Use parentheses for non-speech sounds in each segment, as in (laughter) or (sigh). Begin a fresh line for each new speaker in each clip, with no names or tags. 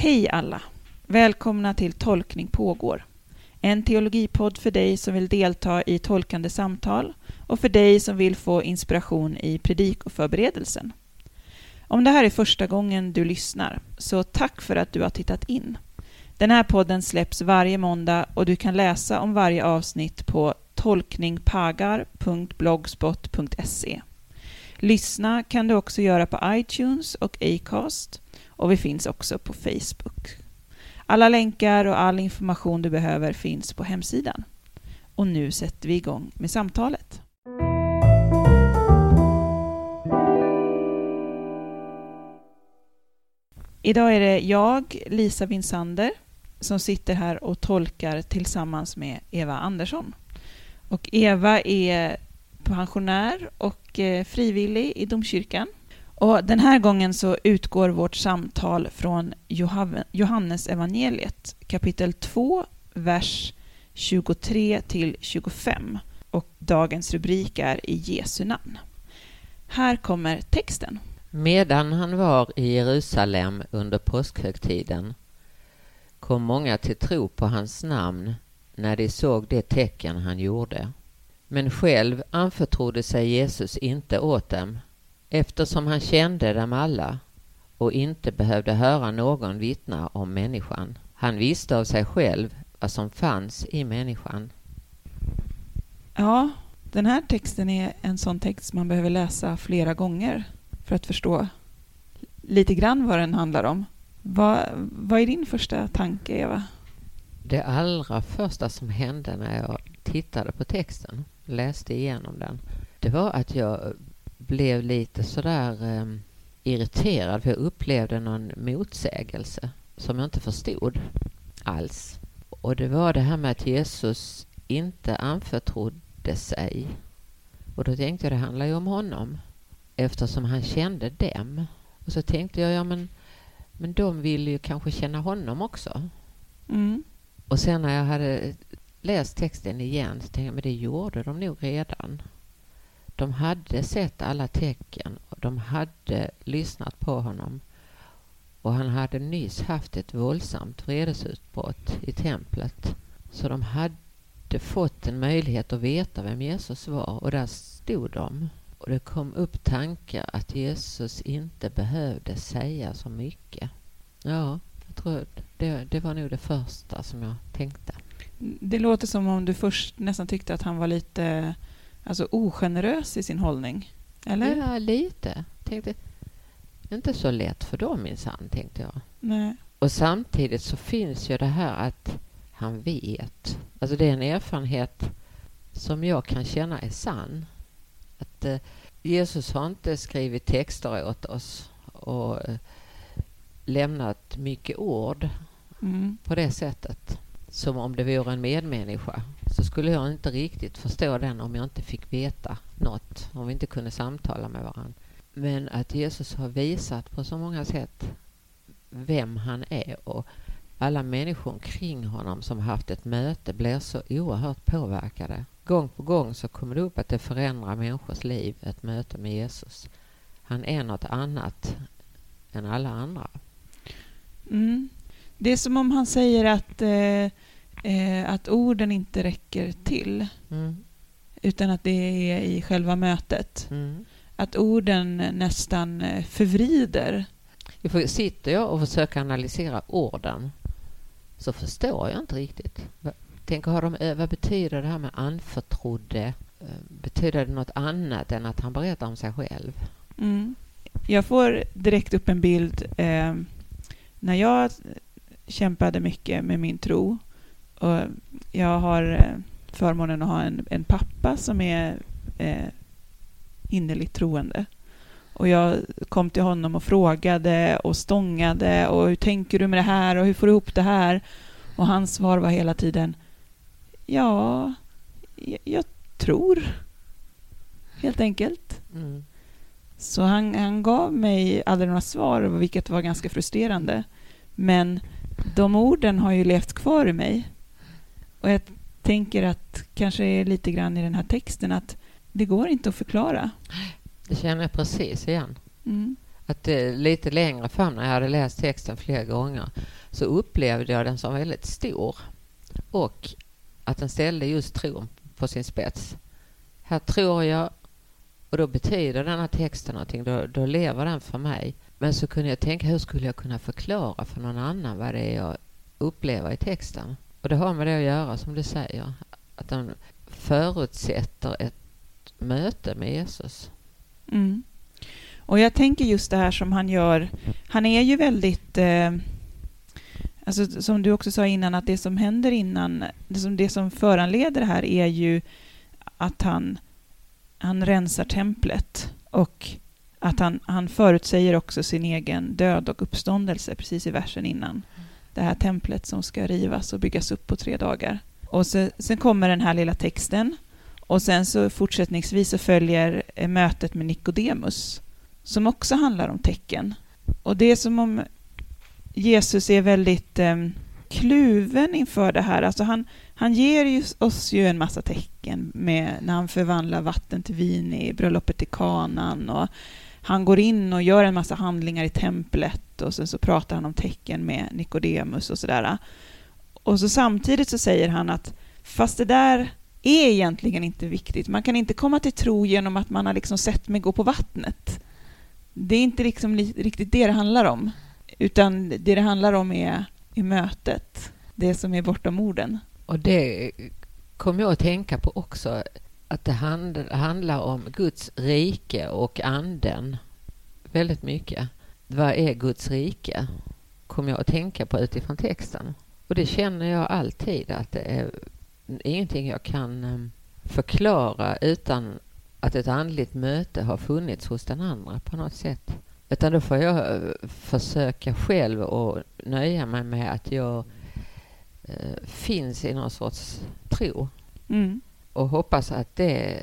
Hej alla! Välkomna till Tolkning pågår. En teologipodd för dig som vill delta i tolkande samtal och för dig som vill få inspiration i predikoförberedelsen. Om det här är första gången du lyssnar, så tack för att du har tittat in. Den här podden släpps varje måndag och du kan läsa om varje avsnitt på tolkningpagar.blogspot.se. Lyssna kan du också göra på iTunes och Acast och vi finns också på Facebook. Alla länkar och all information du behöver finns på hemsidan. Och nu sätter vi igång med samtalet. Idag är det jag, Lisa Winsander, som sitter här och tolkar tillsammans med Eva Andersson. Och Eva är pensionär och eh, frivillig i domkyrkan. Och den här gången så utgår vårt samtal från Johannes evangeliet kapitel 2, vers 23 till 25. Och dagens rubrik är I Jesu namn. Här kommer texten.
Medan han var i Jerusalem under påskhögtiden kom många till tro på hans namn när de såg det tecken han gjorde. Men själv anförtrodde sig Jesus inte åt dem eftersom han kände dem alla och inte behövde höra någon vittna om människan. Han visste av sig själv vad som fanns i människan.
Ja, den här texten är en sån text man behöver läsa flera gånger för att förstå lite grann vad den handlar om. Vad, vad är din första tanke, Eva?
Det allra första som hände när jag tittade på texten, läste igenom den, det var att jag blev lite sådär eh, irriterad för jag upplevde någon motsägelse som jag inte förstod alls. Och det var det här med att Jesus inte anförtrodde sig. Och då tänkte jag det handlar ju om honom eftersom han kände dem. Och så tänkte jag, ja men, men de vill ju kanske känna honom också. Mm. Och sen när jag hade läst texten igen så tänkte jag, men det gjorde de nog redan. De hade sett alla tecken och de hade lyssnat på honom. Och han hade nyss haft ett våldsamt vredesutbrott i templet. Så de hade fått en möjlighet att veta vem Jesus var och där stod de. Och det kom upp tankar att Jesus inte behövde säga så mycket. Ja, jag tror det, det var nog det första som jag tänkte.
Det låter som om du först nästan tyckte att han var lite alltså, ogenerös i sin hållning. Eller?
Ja, lite. Tänkte, inte så lätt för dem minsann, tänkte jag. Nej. Och samtidigt så finns ju det här att han vet. Alltså det är en erfarenhet som jag kan känna är sann. Att eh, Jesus har inte skrivit texter åt oss och eh, lämnat mycket ord mm. på det sättet. Som om det vore en medmänniska så skulle jag inte riktigt förstå den om jag inte fick veta något, om vi inte kunde samtala med varandra. Men att Jesus har visat på så många sätt vem han är och alla människor omkring honom som haft ett möte blir så oerhört påverkade. Gång på gång så kommer det upp att det förändrar människors liv, ett möte med Jesus. Han är något annat än alla andra.
Mm. Det är som om han säger att eh, eh, att orden inte räcker till. Mm. Utan att det är i själva mötet. Mm. Att orden nästan eh, förvrider.
Sitter jag och försöker analysera orden så förstår jag inte riktigt. Tänker, har de, eh, vad betyder det här med anförtrodde? Betyder det något annat än att han berättar om sig själv?
Mm. Jag får direkt upp en bild eh, när jag kämpade mycket med min tro och jag har eh, förmånen att ha en, en pappa som är eh, innerligt troende. Och jag kom till honom och frågade och stångade och hur tänker du med det här och hur får du ihop det här? Och hans svar var hela tiden Ja, jag, jag tror. Helt enkelt. Mm. Så han, han gav mig aldrig några svar, vilket var ganska frustrerande. Men de orden har ju levt kvar i mig. Och jag tänker att kanske är lite grann i den här texten att det går inte att förklara.
Det känner jag precis igen. Mm. Att det, lite längre fram när jag hade läst texten flera gånger så upplevde jag den som väldigt stor och att den ställde just tron på sin spets. Här tror jag och då betyder den här texten någonting, då, då lever den för mig. Men så kunde jag tänka, hur skulle jag kunna förklara för någon annan vad det är jag upplever i texten? Och det har med det att göra, som du säger, att den förutsätter ett möte med Jesus.
Mm. Och jag tänker just det här som han gör. Han är ju väldigt... Eh, alltså som du också sa innan, att det som händer innan, det som, det som föranleder det här är ju att han, han rensar templet och att han, han förutsäger också sin egen död och uppståndelse precis i versen innan. Det här templet som ska rivas och byggas upp på tre dagar. Och så, sen kommer den här lilla texten och sen så fortsättningsvis så följer eh, mötet med Nikodemus som också handlar om tecken. Och det är som om Jesus är väldigt eh, kluven inför det här. Alltså han, han ger ju oss ju en massa tecken med, när han förvandlar vatten till vin i bröllopet i kanan och han går in och gör en massa handlingar i templet och sen så pratar han om tecken med Nikodemus och sådär. Och så samtidigt så säger han att fast det där är egentligen inte viktigt. Man kan inte komma till tro genom att man har liksom sett mig gå på vattnet. Det är inte liksom riktigt det det handlar om. Utan det det handlar om är i mötet, det som är bortom orden.
Och det kom jag att tänka på också, att det handlar om Guds rike och anden väldigt mycket. Vad är Guds rike? Kom jag att tänka på utifrån texten. Och det känner jag alltid att det är ingenting jag kan ehm, förklara utan att ett andligt möte har funnits hos den andra på något sätt. Utan då får jag eh, försöka själv och nöja mig med att jag eh, finns i någon sorts tro. Mm. Och hoppas att det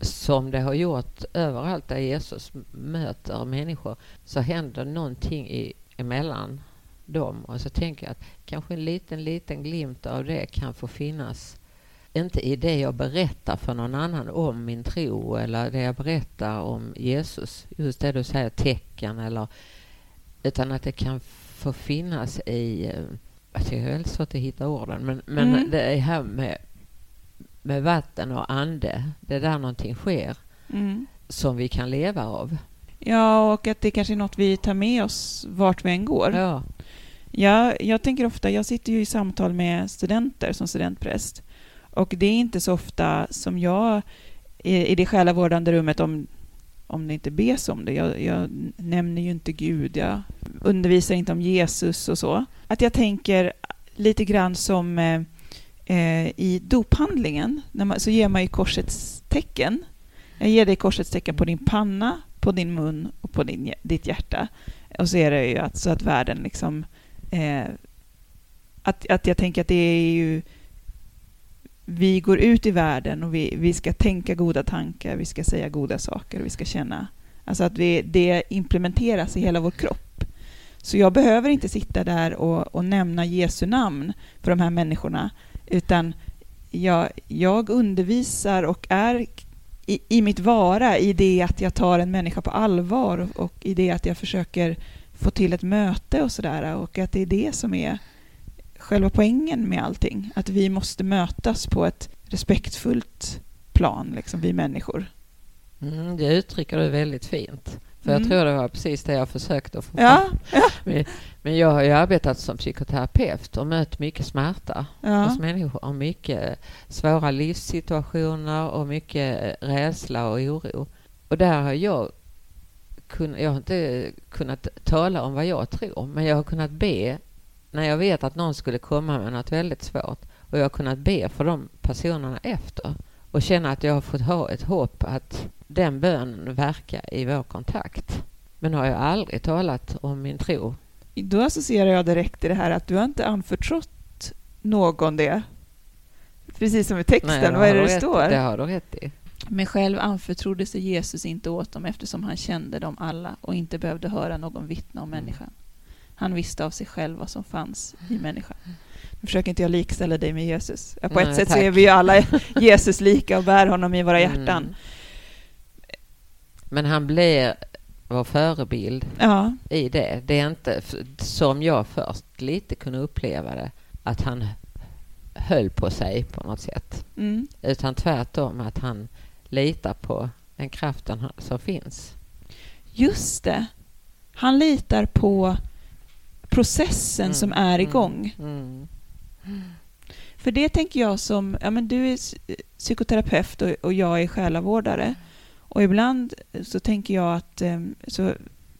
som det har gjort överallt där Jesus möter människor så händer någonting i, emellan dem. Och så tänker jag att kanske en liten, liten glimt av det kan få finnas inte i det jag berättar för någon annan om min tro eller det jag berättar om Jesus, just det du säger, tecken eller utan att det kan få finnas i, eh, jag är väldigt svårt att hitta orden, men, men mm. det är här med, med vatten och ande, det är där någonting sker mm. som vi kan leva av.
Ja, och att det kanske är något vi tar med oss vart vi än går. Ja. Ja, jag tänker ofta, jag sitter ju i samtal med studenter som studentpräst och det är inte så ofta som jag i, det själavårdande rummet, om, om det inte bes om det, jag, jag nämner ju inte Gud, jag undervisar inte om Jesus och så, att jag tänker lite grann som eh, i dophandlingen, när man, så ger man ju korsets tecken. Jag ger dig korsets tecken på din panna, på din mun och på din, ditt hjärta. Och så är det ju att, så att världen liksom... Eh, att, att jag tänker att det är ju vi går ut i världen och vi, vi ska tänka goda tankar, vi ska säga goda saker och vi ska känna. Alltså att vi, det implementeras i hela vår kropp. Så jag behöver inte sitta där och, och nämna Jesu namn för de här människorna, utan jag, jag undervisar och är i, i mitt vara, i det att jag tar en människa på allvar och, och i det att jag försöker få till ett möte och sådär, och att det är det som är själva poängen med allting. Att vi måste mötas på ett respektfullt plan, liksom, vi människor.
Mm, det uttrycker du väldigt fint. För mm. jag tror det var precis det jag försökte få
ja, ja. (laughs)
Men, jag har ju arbetat som psykoterapeut och mött mycket smärta ja. hos människor och mycket svåra livssituationer och mycket rädsla och oro. Och där har jag kun, jag har inte kunnat tala om vad jag tror, men jag har kunnat be när jag vet att någon skulle komma med något väldigt svårt och jag har kunnat be för de personerna efter och känna att jag har fått ha ett hopp att den bönen verkar i vår kontakt. Men har jag aldrig talat om min tro.
Då associerar jag direkt till det här att du har inte anförtrott någon det. Precis som i texten, Nej, vad är det det står?
Det har du rätt i.
Men själv anförtrodde sig Jesus inte åt dem eftersom han kände dem alla och inte behövde höra någon vittna om människan. Han visste av sig själv vad som fanns i människan. Nu försöker inte jag likställa dig med Jesus. På ett Nej, sätt tack. så är vi ju alla (laughs) Jesus lika och bär honom i våra hjärtan. Mm.
Men han blir vara förebild
Ja,
i det. Det är inte som jag först lite kunde uppleva det, att han höll på sig på något sätt.
mm.
Utan tvärtom att han litar på den kraften som finns.
just det. Han litar på processen
Mm,
som är
mm,
igång.
Mm.
För det tänker jag som, ja men du är psykoterapeut och, och jag är själavårdare. Och ibland så tänker jag att, eh, så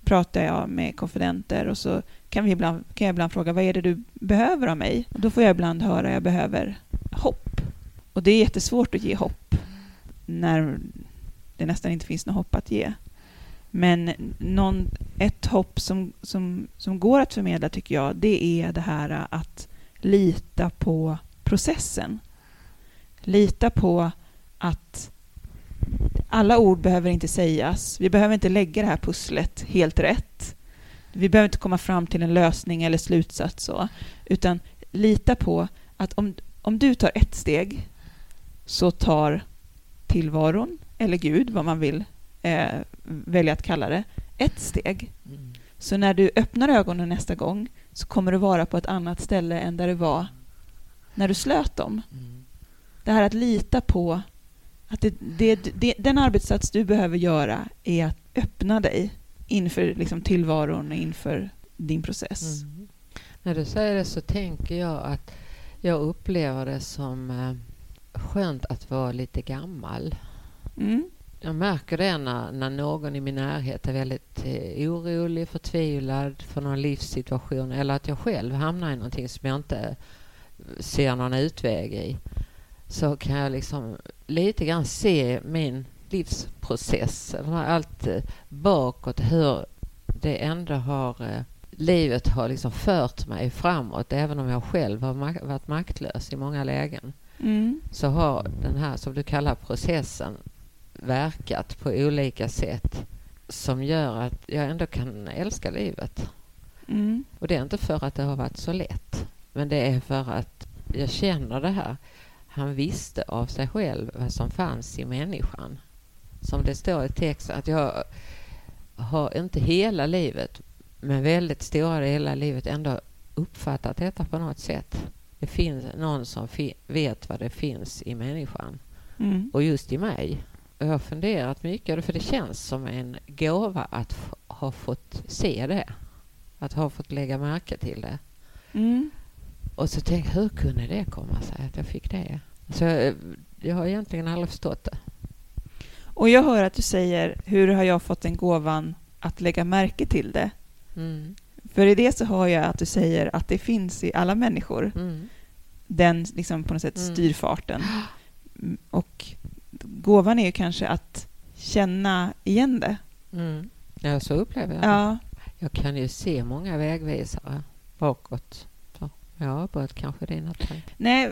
pratar jag med konfidenter och så kan, vi ibland, kan jag ibland fråga vad är det du behöver av mig? Och då får jag ibland höra jag behöver hopp. Och det är jättesvårt att ge hopp när det nästan inte finns något hopp att ge. Men någon, ett hopp som, som, som går att förmedla tycker jag, det är det här att lita på processen. Lita på att alla ord behöver inte sägas. Vi behöver inte lägga det här pusslet helt rätt. Vi behöver inte komma fram till en lösning eller slutsats så, utan lita på att om, om du tar ett steg så tar tillvaron, eller Gud, vad man vill eh, välja att kalla det, ett steg.
Mm.
Så när du öppnar ögonen nästa gång så kommer du vara på ett annat ställe än där du var när du slöt dem.
Mm.
Det här att lita på att det, det, det, den arbetssats du behöver göra är att öppna dig inför liksom, tillvaron och inför din process.
Mm. När du säger det så tänker jag att jag upplever det som eh, skönt att vara lite gammal.
Mm.
Jag märker det när, när någon i min närhet är väldigt eh, orolig, förtvivlad för någon livssituation eller att jag själv hamnar i någonting som jag inte ser någon utväg i. Så kan jag liksom lite grann se min livsprocess, allt eh, bakåt, hur det ändå har eh, livet har liksom fört mig framåt även om jag själv har mak- varit maktlös i många lägen
Mm.
så har den här som du kallar processen verkat på olika sätt som gör att jag ändå kan älska livet.
Mm.
Och det är inte för att det har varit så lätt, men det är för att jag känner det här. Han visste av sig själv vad som fanns i människan. Som det står i texten, att jag har inte hela livet, men väldigt stora delar av livet ändå uppfattat detta på något sätt. Det finns någon som fi- vet vad det finns i människan
Mm.
och just i mig. Jag har funderat mycket, för det känns som en gåva att ha fått se det. Att ha fått lägga märke till det.
Mm.
Och så tänkte jag, hur kunde det komma sig att jag fick det? Så jag, jag har egentligen aldrig förstått det.
Och jag hör att du säger, hur har jag fått den gåvan att lägga märke till det?
Mm.
För i det så hör jag att du säger att det finns i alla människor,
Mm.
den liksom på något sätt
Mm.
styrfarten. (gasps) Och gåvan är ju kanske att känna igen det.
Mm. Ja, så upplever jag det.
Ja,
Jag kan ju se många vägvisare bakåt. Jag har kanske dina tankar.
nej,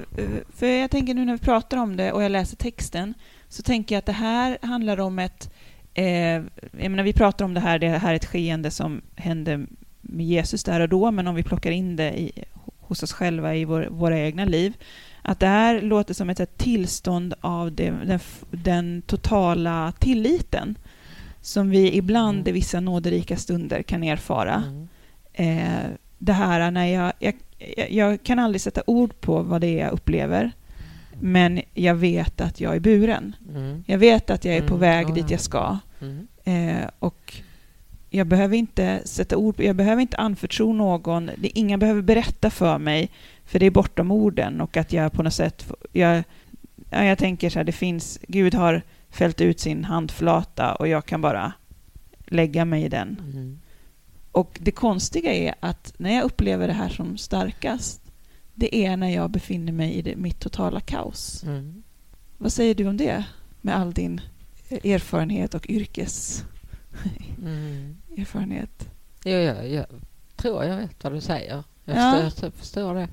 för jag tänker nu när vi pratar om det och jag läser texten så tänker jag att det här handlar om ett... Eh, jag menar, vi pratar om det här, det här är ett skeende som hände med Jesus där och då, men om vi plockar in det i, hos oss själva i vår, våra egna liv, att det här låter som ett, ett tillstånd av det, den, den totala tilliten som vi ibland
Mm.
i vissa nåderika stunder kan erfara.
Mm.
Eh, det här när jag, jag, jag- kan aldrig sätta ord på vad det är jag upplever, men jag vet att jag är buren.
Mm.
Jag vet att jag är på
Mm,
väg
ja,
dit
ja.
jag ska.
Mm.
Eh, och jag behöver inte sätta ord på, jag behöver inte anförtro någon, det, ingen behöver berätta för mig, för det är bortom orden och att jag på något sätt, jag, ja, jag tänker så här, det finns, Gud har fällt ut sin handflata och jag kan bara lägga mig i den.
Mm.
Och det konstiga är att när jag upplever det här som starkast, det är när jag befinner mig i det, mitt totala kaos.
Mm.
Vad säger du om det? Med all din erfarenhet och yrkeserfarenhet.
Mm. Jo, jag, jag tror jag vet vad du säger. Jag
Ja.
förstår, jag förstår det.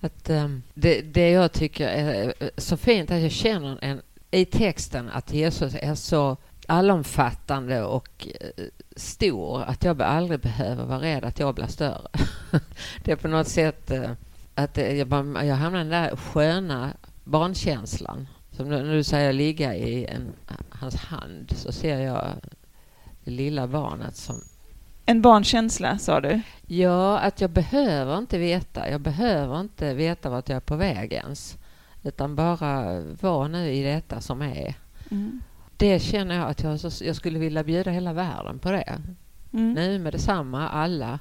Att, ehm, det. Det jag tycker är eh, så fint att jag känner en, i texten att Jesus är så allomfattande och eh, stor att jag aldrig behöver vara rädd att jag blir större. (laughs) det är på något sätt eh, att det- jag, bara, jag hamnar i den där sköna barnkänslan. Som när du säger ligga i en, hans hand så ser jag det lilla barnet som...
En barnkänsla, sa du?
Ja, att jag behöver inte veta. Jag behöver inte veta vart jag är på väg ens. Utan bara vara nu i detta som är. Mm. Det känner jag att jag, jag skulle vilja bjuda hela världen på det. Mm. Nu med detsamma, alla.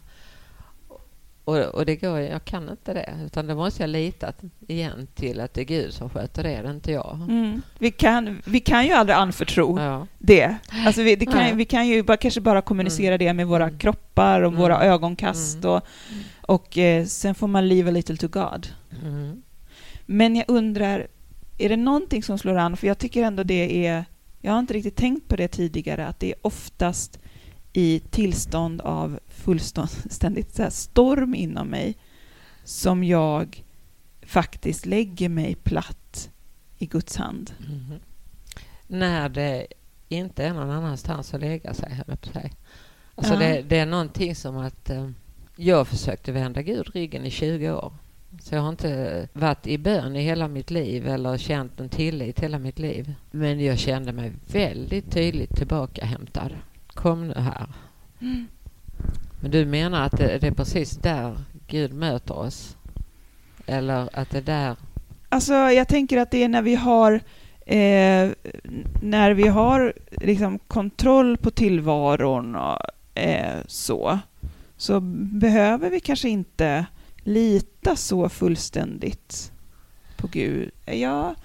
Och, och, det går, jag kan inte det, utan då måste jag lita igen till att det är Gud som sköter det, det är inte jag.
Mm. Vi, kan, vi kan ju aldrig anförtro ja. det. Alltså vi, det kan, vi kan ju bara, kanske bara kommunicera mm. det med våra mm. kroppar och mm. våra ögonkast mm. och, och eh, sen får man leave a little to God. Mm. Men jag undrar, är det någonting som slår an? För jag tycker ändå det är, jag har inte riktigt tänkt på det tidigare, att det är oftast i tillstånd av fullständigt så storm inom mig som jag faktiskt lägger mig platt i Guds hand. Mm.
När det inte är någon annanstans att lägga sig, höll jag på sig. Alltså ja. det, det, är någonting som att eh, jag försökte vända Gud ryggen i 20 år. Så jag har inte varit i bön i hela mitt liv eller känt en tillit hela mitt liv. Men jag kände mig väldigt tydligt tillbakahämtad. Kom nu här. Mm. Men du menar att det, det, är precis där Gud möter oss? Eller att det är där...
Alltså, jag tänker att det är när vi har eh, när vi har liksom kontroll på tillvaron och eh, så, så behöver vi kanske inte lita så fullständigt på Gud. Ja,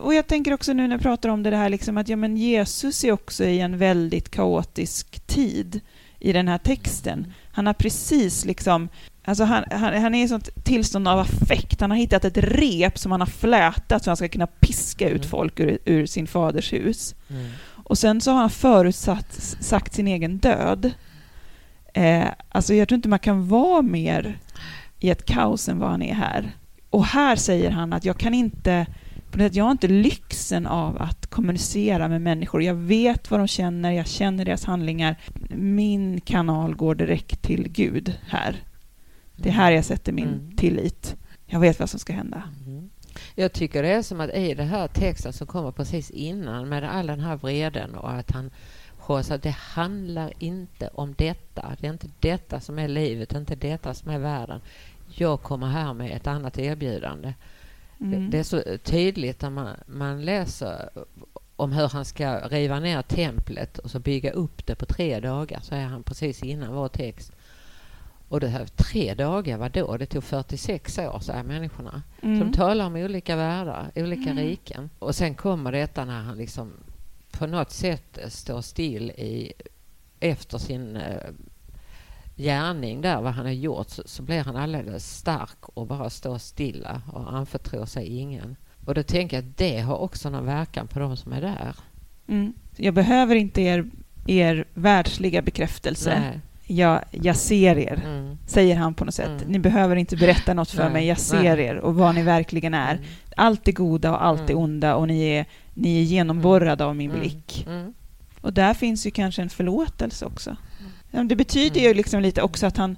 och jag tänker också nu när jag pratar om det här liksom att ja, men Jesus är också i en väldigt kaotisk tid i den här texten. Han har precis liksom Alltså han, han, han är i ett sånt tillstånd av affekt. Han har hittat ett rep som han har flätat så han ska kunna piska ut mm. folk ur, ur sin faders hus. Mm. Och sen så har han förutsatt sagt sin egen död. Eh, alltså jag tror inte man kan vara mer i ett kaos än vad han är här. Och här säger han att jag kan inte jag har inte lyxen av att kommunicera med människor. Jag vet vad de känner, jag känner deras handlingar. Min kanal går direkt till Gud här. Det är här jag sätter min mm. tillit. Jag vet vad som ska hända. Mm.
Jag tycker det är som att i den här texten som kommer precis innan med all den här vreden och att han så det handlar inte om detta. Det är inte detta som är livet, det är inte detta som är världen. Jag kommer här med ett annat erbjudande. Mm. Det är så tydligt när man, man läser om hur han ska riva ner templet och så bygga upp det på tre dagar, så är han precis innan vår text. Och det här, tre dagar, vad då? Det tog 46 år, säger människorna. Mm. De talar om olika världar, olika mm. riken. Och sen kommer detta när han liksom på något sätt står still i, efter sin eh, gärning där, vad han har gjort, så, så blir han alldeles stark och bara står stilla och anförtror sig ingen. Och då tänker jag att det har också någon verkan på de som är där.
Mm. Jag behöver inte er, er världsliga bekräftelse. Nej. Jag, jag ser er, mm. säger han på något sätt. Mm. Ni behöver inte berätta något för Nej. mig, jag ser Nej. er och vad ni verkligen är. Mm. Allt är goda och allt är mm. onda och ni är, ni är genomborrade av min mm. blick. Och där finns ju kanske en förlåtelse också. Det betyder ju liksom lite också att han,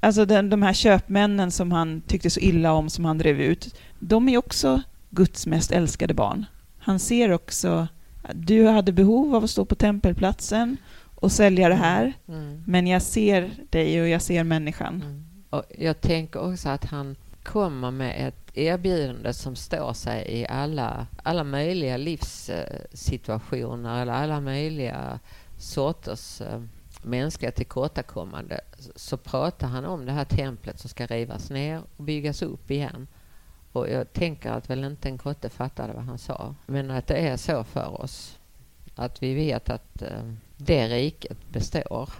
alltså den, de här köpmännen som han tyckte så illa om, som han drev ut, de är också Guds mest älskade barn. Han ser också att du hade behov av att stå på tempelplatsen och sälja det här, mm. men jag ser dig och jag ser människan. Mm.
Och jag tänker också att han kommer med ett erbjudande som står sig i alla, alla möjliga livssituationer eller alla möjliga sorters eh, mänskliga tillkortakommande så pratar han om det här templet som ska rivas ner och byggas upp igen. Och jag tänker att väl inte en kotte fattade vad han sa. Men att det är så för oss. Att vi vet att eh, det riket består.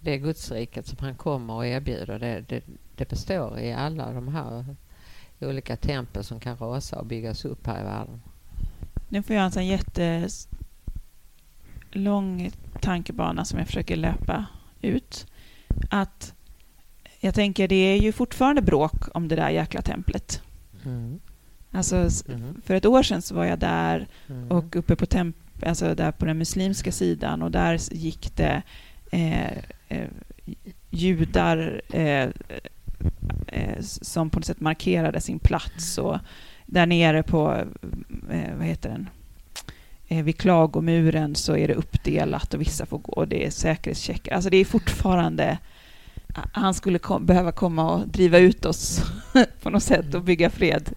Det Gudsriket som han kommer och erbjuder, det, det, det består i alla de här olika tempel som kan rasa och byggas upp här i världen.
Nu får jag alltså en jättelång tankebana som jag försöker löpa ut. Att jag tänker, det är ju fortfarande bråk om det där jäkla templet. Mm. Alltså, mm. för ett år sedan så var jag där mm. och uppe på temp alltså där på den muslimska sidan och där gick det eh, eh, judar eh, eh som på något sätt markerade sin plats och där nere på, eh, vad heter den, Eh, vid klagomuren så är det uppdelat och vissa får gå och det är säkerhetscheckar. Alltså det är fortfarande han skulle kom, behöva komma och driva ut oss (laughs) på något sätt och bygga fred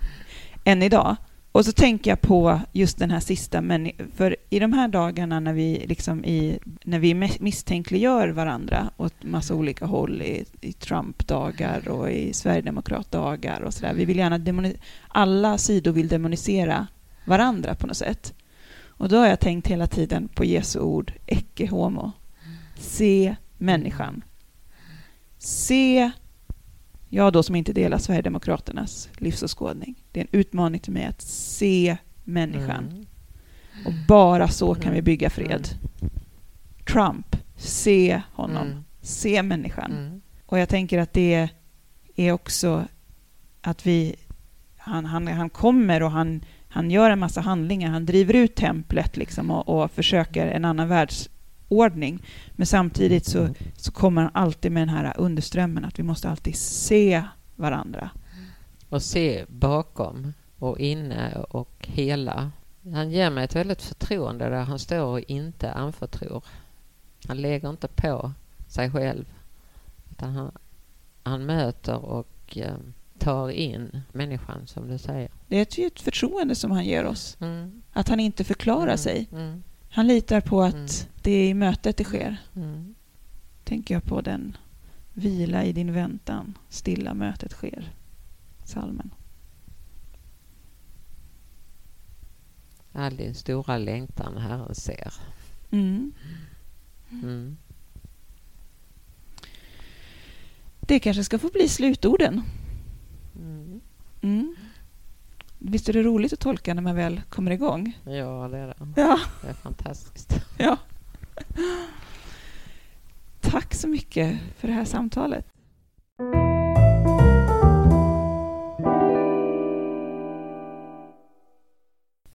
än idag. Och så tänker jag på just den här sista, men för i de här dagarna när vi, liksom i, när vi misstänkliggör varandra åt massa olika håll, i, i Trump-dagar och i Sverigedemokrat-dagar och sådär, vi vill gärna demoni- alla sidor vill demonisera varandra på något sätt. Och då har jag tänkt hela tiden på Jesu ord, ecce homo, se människan. Se jag då som inte delar Sverigedemokraternas livsåskådning. Det är en utmaning till mig att se människan. Mm. Och bara så kan vi bygga fred. Mm. Trump, se honom. Mm. Se människan. Mm. Och jag tänker att det är också att vi... Han, han, han kommer och han, han gör en massa handlingar. Han driver ut templet liksom och, och försöker en annan världsordning. Men samtidigt så, så kommer han alltid med den här underströmmen att vi måste alltid se varandra.
Och se bakom och inne och hela. Han ger mig ett väldigt förtroende där han står och inte anförtror. Han lägger inte på sig själv. Utan han, han möter och eh, tar in människan, som du säger.
Det är ett förtroende som han ger oss. Mm. Att han inte förklarar mm. sig.
Mm.
Han litar på att mm. det är i mötet det sker. Mm. Tänker jag på den vila i din väntan, stilla mötet sker. Salmen.
All din stora längtan Herren ser.
Mm. Det kanske ska få bli slutorden. Mm. Visst är det roligt att tolka när man väl kommer igång?
Ja, det är det.
Ja.
Det är fantastiskt.
Ja. Tack så mycket för det här samtalet.